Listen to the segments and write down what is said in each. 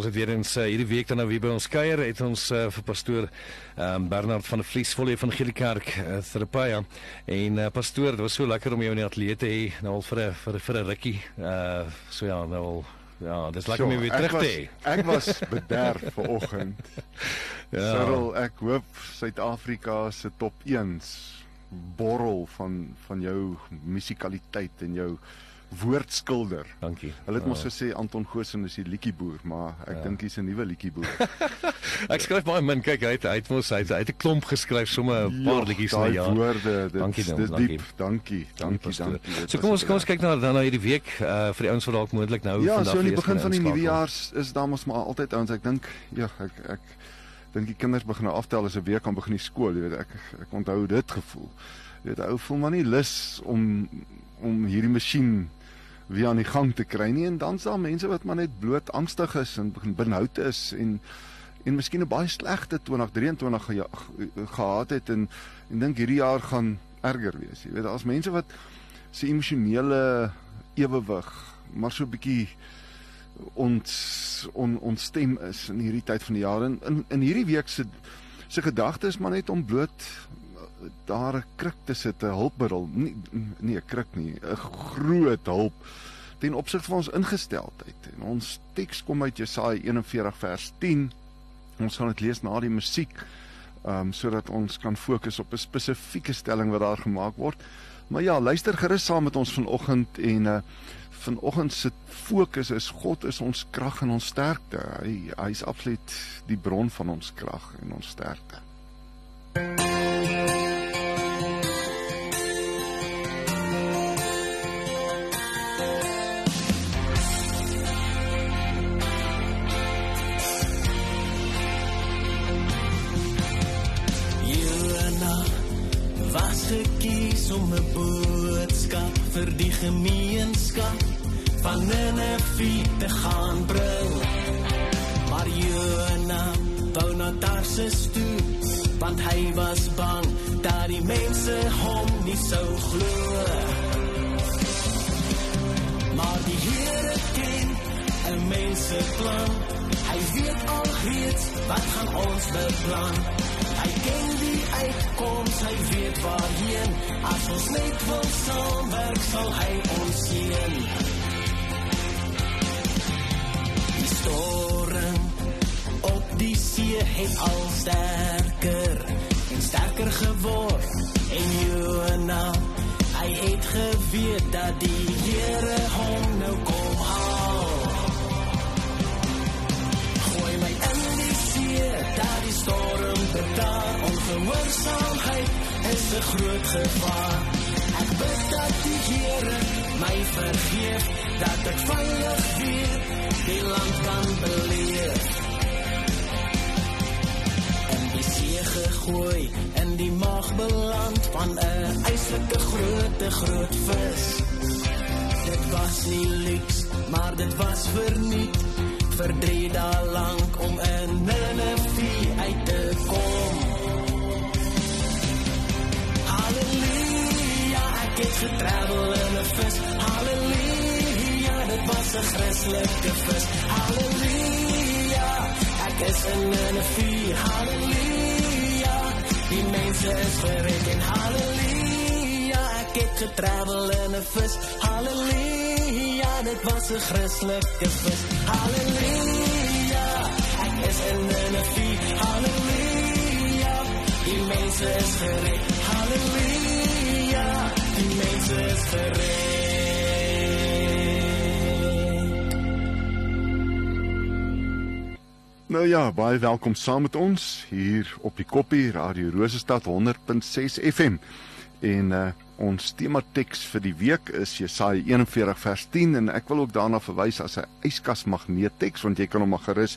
Ons het weer eens uh, hierdie week dan nou weer by ons kuier het ons uh, vir pastoor um, Bernard van der Vlies volle van Evangelie Kerk uh, Therapia en uh, pastoor dit was so lekker om jou in die ateljee te hê nou al vir 'n vir, vir 'n rukkie uh, so ja nou al ja dis lekker om jou weer terug te hê. ek was bederf vanoggend. Ja. Cyril ek hoop Suid-Afrika se top 1s borrel van van jou musikaliteit en jou woordskilder. Dankie. Hulle het mos ja. gesê Anton Goosen is die liedjieboer, maar ek ja. dink hy's 'n nuwe liedjieboer. ek skryf baie min. Kyk, hy het hy het mos hy het 'n klomp geskryf, sommer 'n paar liedjies na jaar. woorde, dit dankie, dis dankie. diep. Dankie. Dankie, dankie. dankie. So kom ons kom ons kyk na dan nou hierdie week uh vir die ouens wat dalk moontlik nou ja, vandag Ja, so in die begin van die nuwe jaar is daar mos maar altyd ouens. Ek dink ja, ek ek dink die kinders begin nou aftel as 'n week kan begin die skool, jy weet ek ek onthou dit gevoel. Jy weet ou voel maar nie lus om om hierdie masjien weer aan die gang te kry nie en dan's daar mense wat maar net bloot angstig is en benoud is en en miskien 'n baie slegte 2023 ge, gehad het en en dink hierdie jaar gaan erger wees. Jy weet daar's mense wat se emosionele ewewig maar so 'n bietjie ons on, ons stem is in hierdie tyd van die jaar en in in hierdie week se se gedagtes maar net om bloot daar 'n kruk te sit, 'n hulpmiddel, nie nie 'n kruk nie, 'n groot hulp ten opsigte van ons ingesteldheid. En ons teks kom uit Jesaja 41 vers 10. Ons gaan dit lees na die musiek, ehm um, sodat ons kan fokus op 'n spesifieke stelling wat daar gemaak word. Maar ja, luister gerus saam met ons vanoggend en uh vanoggend se fokus is God is ons krag en ons sterkte. Hy hy's absoluut die bron van ons krag en ons sterkte. Nie sou glo. Maar die Here ken 'n mens se plan. Hy weet al reeds wat gaan ons beplan. Hy ken die uitkoms, hy weet waarheen. As ons net wil saamwerk, sal hy ons sien. Die storm op die see het al sterker en sterker geword. En Jona, hy het geweet dat die Here hom nou kom haal. Gooi my in die see, daar die storm bedaar ongehoorsaamheid is 'n groot gevaar. Ek bid dat die Here my vergeef dat ek veilig weer die land kan beleef. Die see gegooi in die maag beland van 'n eislike groot groot vis. Dit was nie luks, maar dit was verniet vir 3 dae lank om in 'n vuur uit te kom. het getravel in 'n vis. Halleluja, dit was 'n Christelike vis. Halleluja, ek is in 'n vuur. Halleluja, die mense is gered en halleluja, ek het getravel in 'n vis. Halleluja, dit was 'n Christelike vis. Halleluja, Nou ja, baie welkom saam met ons hier op die Koppie Radio Rosestad 100.6 FM. En uh ons tema teks vir die week is Jesaja 41 vers 10 en ek wil ook daarna verwys as 'n yskas magneet teks want jy kan hom maar gerus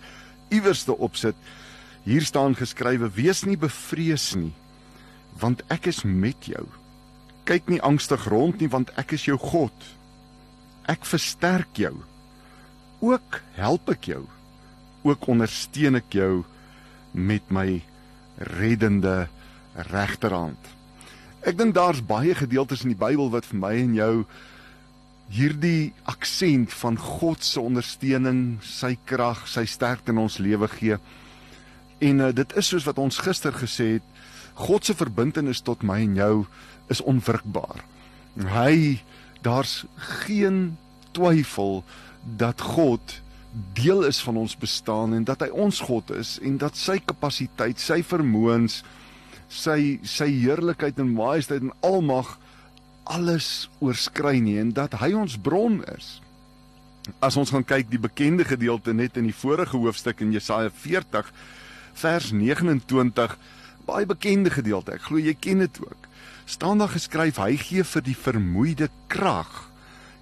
iewers te opsit. Hier staan geskrywe: Wees nie bevrees nie, want ek is met jou. Kyk nie angstig rond nie, want ek is jou God. Ek versterk jou. Ook help ek jou ook ondersteun ek jou met my reddende regterhand. Ek dink daar's baie gedeeltes in die Bybel wat vir my en jou hierdie aksent van God se ondersteuning, sy krag, sy sterkte in ons lewe gee. En uh, dit is soos wat ons gister gesê het, God se verbintenis tot my en jou is onwrikbaar. Hy daar's geen twyfel dat God deel is van ons bestaan en dat hy ons God is en dat sy kapasiteit, sy vermoëns, sy sy heerlikheid en majesteit en almag alles oorskry nie en dat hy ons bron is. As ons gaan kyk die bekende gedeelte net in die vorige hoofstuk in Jesaja 40 vers 29, baie bekende gedeelte. Ek glo jy ken dit ook. staan daar geskryf hy gee vir die vermoeide krag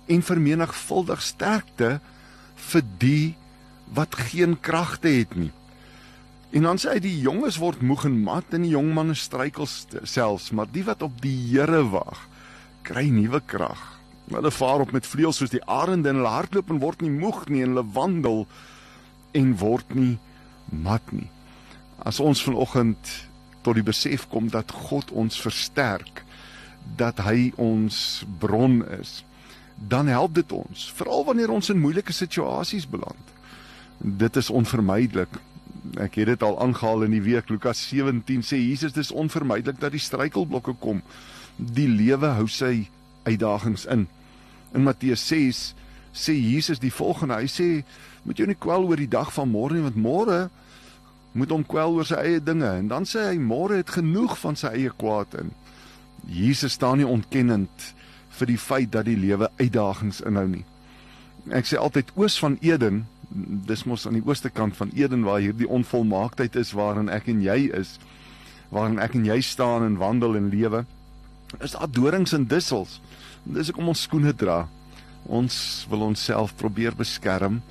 en vermenigvuldig sterkte vir die wat geen kragte het nie. En dan sê hy die jonges word moeg en mat en die jong manne struikel selfs, maar die wat op die Here wag, kry nuwe krag. Hulle vaar op met vleuels soos die arende en hulle hardloop en word nie moeg nie en hulle wandel en word nie mat nie. As ons vanoggend tot die besef kom dat God ons versterk, dat hy ons bron is, dan help dit ons, veral wanneer ons in moeilike situasies beland. Dit is onvermydelik. Ek het dit al aangehaal in die week Lukas 17 sê Jesus dis onvermydelik dat die struikelblokke kom. Die lewe hou sy uitdagings in. In Matteus 6 sê Jesus die volgende. Hy sê moet jy nie kwel oor die dag van môre nie want môre moet hom kwel oor sy eie dinge en dan sê hy môre het genoeg van sy eie kwaad in. Jesus staan nie ontkennend vir die feit dat die lewe uitdagings inhou nie. Ek sê altyd oos van Eden, dis mos aan die ooste kant van Eden waar hierdie onvolmaaktheid is waarin ek en jy is, waarin ek en jy staan en wandel en lewe. Is daar dorings en dussels? Dis ek om ons skoene dra. Ons wil onsself probeer beskerm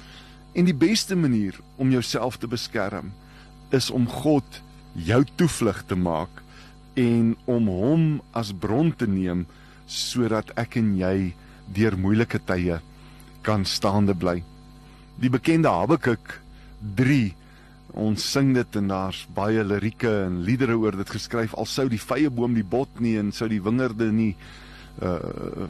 en die beste manier om jouself te beskerm is om God jou toevlug te maak en om hom as bron te neem sodat ek en jy deur moeilike tye kan staande bly. Die bekende Habakuk 3 ons sing dit en daar's baie lirieke en liedere oor dit geskryf al sou die vrye boom die bot nie en sou die wingerde nie uh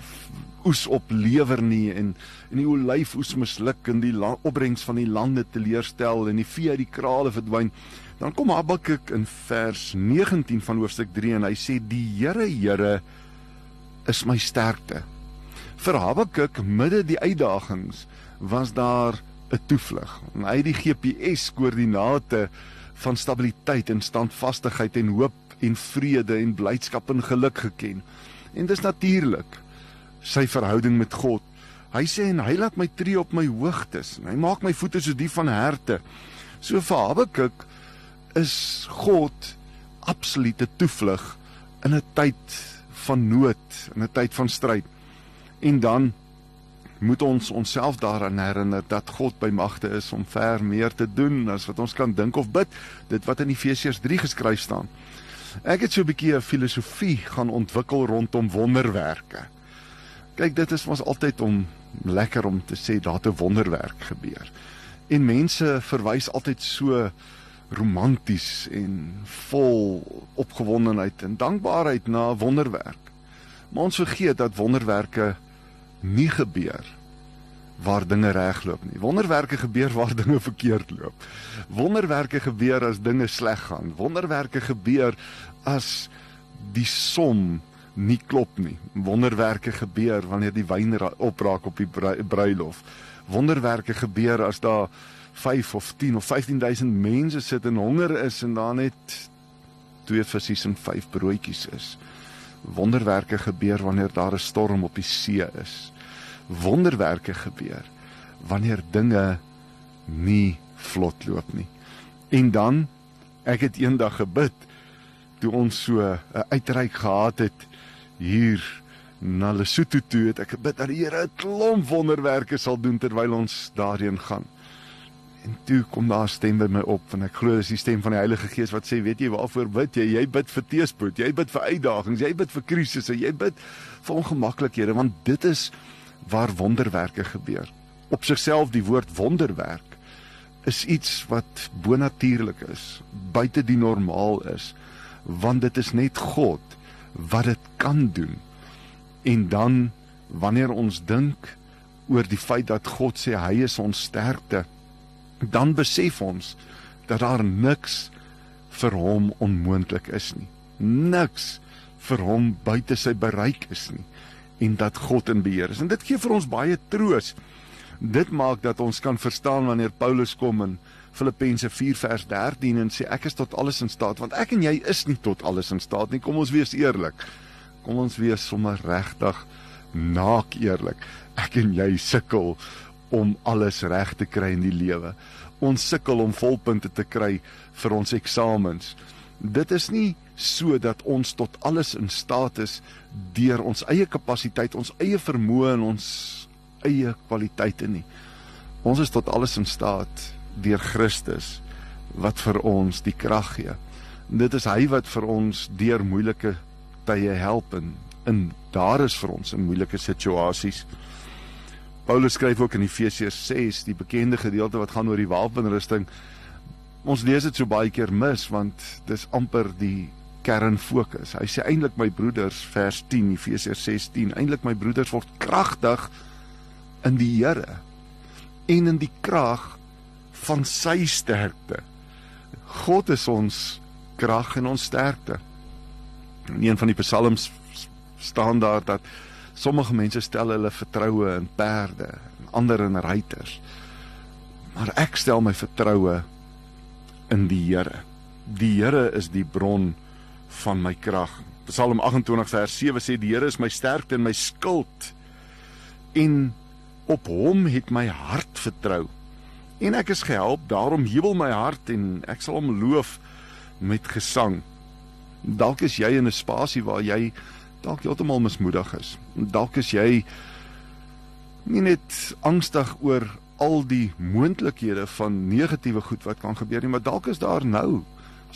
oes oplewer nie en en die olyf oes misluk en die opbrengs van die lande teleurstel en die vee uit die krale verdwyn dan kom Habakuk in vers 19 van hoofstuk 3 en hy sê die Here Here is my sterkte. Vir Habakuk midde die uitdagings was daar 'n toevlug. En hy het die GPS koördinate van stabiliteit en standvastigheid en hoop en vrede en blydskap en geluk geken. En dis natuurlik sy verhouding met God. Hy sê en hy laat my tree op my hoogtes en hy maak my voete soos die van herte. So vir Habakuk is God absolute toevlug in 'n tyd van nood, in 'n tyd van stryd. En dan moet ons onsself daaraan herinner dat God by magte is om ver meer te doen as wat ons kan dink of bid, dit wat in Efesiërs 3 geskryf staan. Ek het so 'n bietjie 'n filosofie gaan ontwikkel rondom wonderwerke. Kyk, dit is mos altyd om lekker om te sê daar 'n wonderwerk gebeur. En mense verwys altyd so romanties en vol opgewondenheid en dankbaarheid na wonderwerk. Maar ons vergeet dat wonderwerke nie gebeur waar dinge regloop nie. Wonderwerke gebeur waar dinge verkeerd loop. Wonderwerke gebeur as dinge sleg gaan. Wonderwerke gebeur as die som nie klop nie. Wonderwerke gebeur wanneer die wyn opraak op die bruilof. Wonderwerke gebeur as daar 5 of 10 of 15000 mense sit en honger is en daar net twee visse en vyf broodjies is. Wonderwerke gebeur wanneer daar 'n storm op die see is. Wonderwerke gebeur wanneer dinge nie vlot loop nie. En dan ek het eendag gebid toe ons so 'n uitreik gehad het hier na Lesotho toe het ek gebid dat die Here 'n klomp wonderwerke sal doen terwyl ons daarheen gaan. En toe kom daar 'n stem by my op en ek glo dis die stem van die Heilige Gees wat sê, weet jy waarvoor bid jy? Jy bid vir teëspoed, jy bid vir uitdagings, jy bid vir krisisse, jy bid vir ongemaklikhede want dit is waar wonderwerke gebeur. Op sigself die woord wonderwerk is iets wat bonatuurlik is, buite die normaal is, want dit is net God wat dit kan doen. En dan wanneer ons dink oor die feit dat God sê hy is ons sterkte, dan besef ons dat daar niks vir hom onmoontlik is nie. Niks vir hom buite sy bereik is nie en dat God in beheer is. En dit gee vir ons baie troos. Dit maak dat ons kan verstaan wanneer Paulus kom in Filippense 4 vers 13 en sê ek is tot alles in staat want ek en jy is nie tot alles in staat nie. Kom ons wees eerlik. Kom ons wees sommer regtig naak eerlik. Ek en jy sukkel om alles reg te kry in die lewe. Ons sukkel om volpunte te kry vir ons eksamens. Dit is nie so dat ons tot alles in staat is deur ons eie kapasiteit, ons eie vermoë en ons eie kwaliteite nie. Ons is tot alles in staat deur Christus wat vir ons die krag gee. Dit is hy wat vir ons deur moeilike tye help en in daar is vir ons in moeilike situasies. Paulus skryf ook in Efesiërs 6, die bekende gedeelte wat gaan oor die wapenrusting. Ons lees dit so baie keer mis want dis amper die kern fokus. Hy sê eintlik my broeders vers 10 Efesiërs 6:10, eintlik my broeders word kragtig in die Here en in die krag van sy sterkte. God is ons krag en ons sterkte. In een van die psalms staan daar dat sommige mense stel hulle vertroue in perde en ander in ruiters. Maar ek stel my vertroue in die Here. Die Here is die bron van my krag. Psalm 28 vers 7 sê die Here is my sterkte en my skild en op hom het my hart vertrou. En ek is gehelp, daarom jubel my hart en ek sal hom loof met gesang. Dalk is jy in 'n spasie waar jy dalk heeltemal mismoedig is. Dalk is jy nie net angstig oor al die moontlikhede van negatiewe goed wat kan gebeur nie, maar dalk is daar nou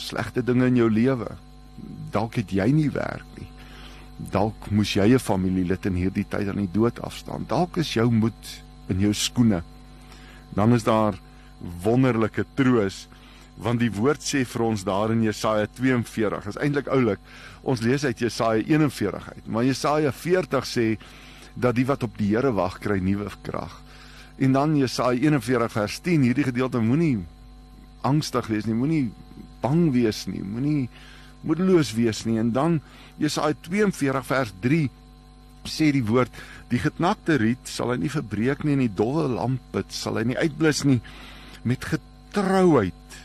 slegte dinge in jou lewe. Dalk het jy nie werk nie. Dalk moes jy 'n familielid in hierdie tyd aan die dood afstaan. Dalk is jou moed in jou skoene. Dan is daar wonderlike troos want die woord sê vir ons daar in Jesaja 42 is eintlik oulik ons lees uit Jesaja 41 uit maar Jesaja 40 sê dat die wat op die Here wag kry nuwe krag en dan Jesaja 41 vers 10 hierdie gedeelte moenie angstig wees nie moenie bang wees nie moenie moedeloos wees nie. En dan Jesaja 42 vers 3 sê die woord die geknakte riet sal hy nie verbreek nie en die dowwe lamp sal hy nie uitblus nie. Met getrouheid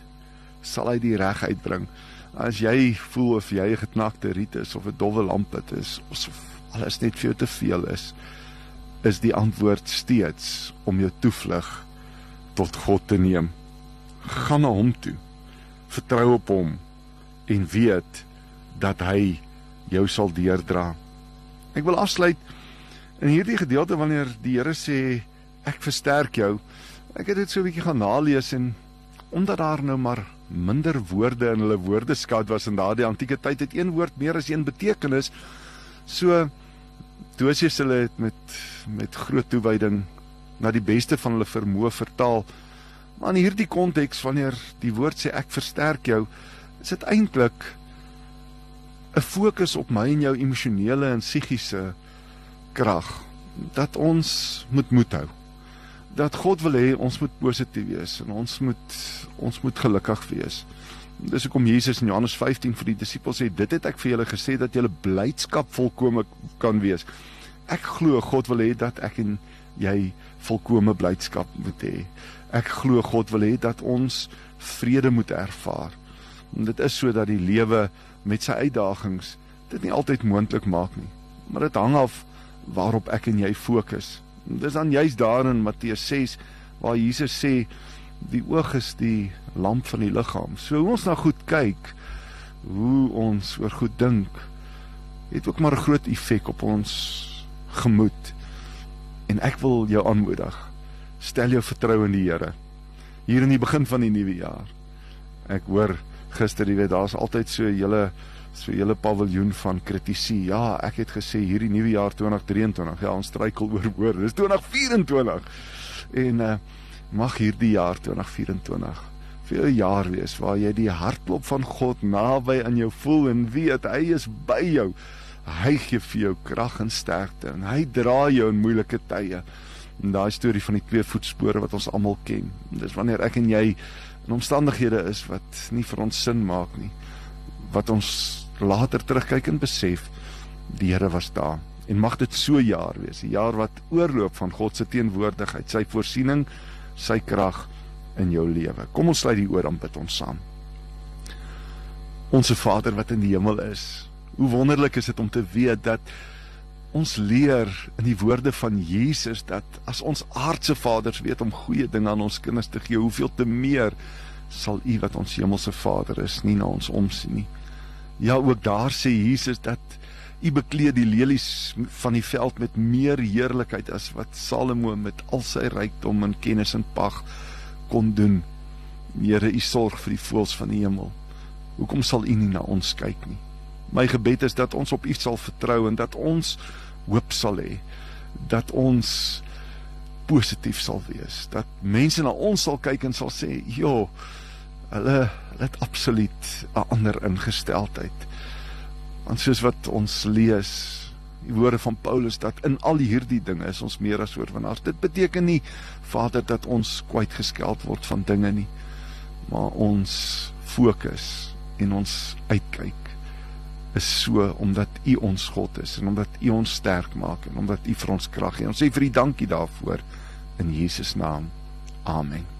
sal hy die reg uitbring as jy voel of jy 'n geknakte riet is of 'n dowwe lamp is of alles net vir jou te veel is is die antwoord steeds om jou toevlug tot God te neem gaan na hom toe vertrou op hom en weet dat hy jou sal deurdra. Ek wil afsluit in hierdie gedeelte wanneer die Here sê ek versterk jou. Ek het dit so 'n bietjie gaan nalees en omdat daar nou maar minder woorde in hulle woordeskat was in daardie antieke tyd het een woord meer as een betekenis. So Dosius hulle het met met groot toewyding na die beste van hulle vermoë vertaal. Maar in hierdie konteks wanneer die woord sê ek versterk jou, is dit eintlik 'n fokus op my en jou emosionele en psigiese krag dat ons moet moed hou. Dat God wil hê ons moet positief wees en ons moet ons moet gelukkig wees. Dis hoekom Jesus in Johannes 15 vir die disippels sê dit het ek vir julle gesê dat julle blydskap volkome kan wees. Ek glo God wil hê dat ek en jy volkome blydskap moet hê. Ek glo God wil hê dat ons vrede moet ervaar. En dit is sodat die lewe met sy uitdagings dit nie altyd moontlik maak nie. Maar dit hang af waarop ek en jy fokus. Dis dan juist daar in Matteus 6 waar Jesus sê Die oog is die lamp van die liggaam. So hoe ons na goed kyk, hoe ons oor goed dink, het ook maar 'n groot effek op ons gemoed. En ek wil jou aanmoedig. Stel jou vertroue in die Here. Hier in die begin van die nuwe jaar. Ek hoor gister, jy weet, daar's altyd so 'n hele so 'n hele paviljoen van kritisie. Ja, ek het gesê hierdie nuwe jaar 2023. Ja, ons struikel oor woorde. Dis 2024. En uh mag hierdie jaar 2024 vir 'n jaar wees waar jy die hartklop van God naby aan jou voel en weet hy is by jou. Hy gee vir jou krag en sterkte en hy dra jou in moeilike tye. En daai storie van die twee voetspore wat ons almal ken. Dis wanneer ek en jy in omstandighede is wat nie vir ons sin maak nie. Wat ons later terugkyk en besef die Here was daar. En mag dit so jaar wees, 'n jaar wat oorloop van God se teenwoordigheid, sy voorsiening, sy krag in jou lewe. Kom ons sluit die oor aan bid ons saam. Onse Vader wat in die hemel is. Hoe wonderlik is dit om te weet dat ons leer in die woorde van Jesus dat as ons aardse vaders weet om goeie dinge aan ons kinders te gee, hoeveel te meer sal U wat ons hemelse Vader is nie na ons omsien nie. Ja, ook daar sê Jesus dat U bekleed die lelies van die veld met meer heerlikheid as wat Salomo met al sy rykdom en kennis en pag kon doen. Here, U sorg vir die voëls van die hemel. Hoekom sal U nie na ons kyk nie? My gebed is dat ons op U sal vertrou en dat ons hoop sal hê dat ons positief sal wees. Dat mense na ons sal kyk en sal sê, "Jo, hulle het absoluut 'n ander ingesteldheid." Want soos wat ons lees, die woorde van Paulus dat in al hierdie dinge is ons meer as oorwinnaars. Dit beteken nie Vader dat ons kwyt geskeld word van dinge nie, maar ons fokus en ons uitkyk is so omdat U ons God is en omdat U ons sterk maak en omdat U vir ons krag gee. Ons sê vir U dankie daarvoor in Jesus naam. Amen.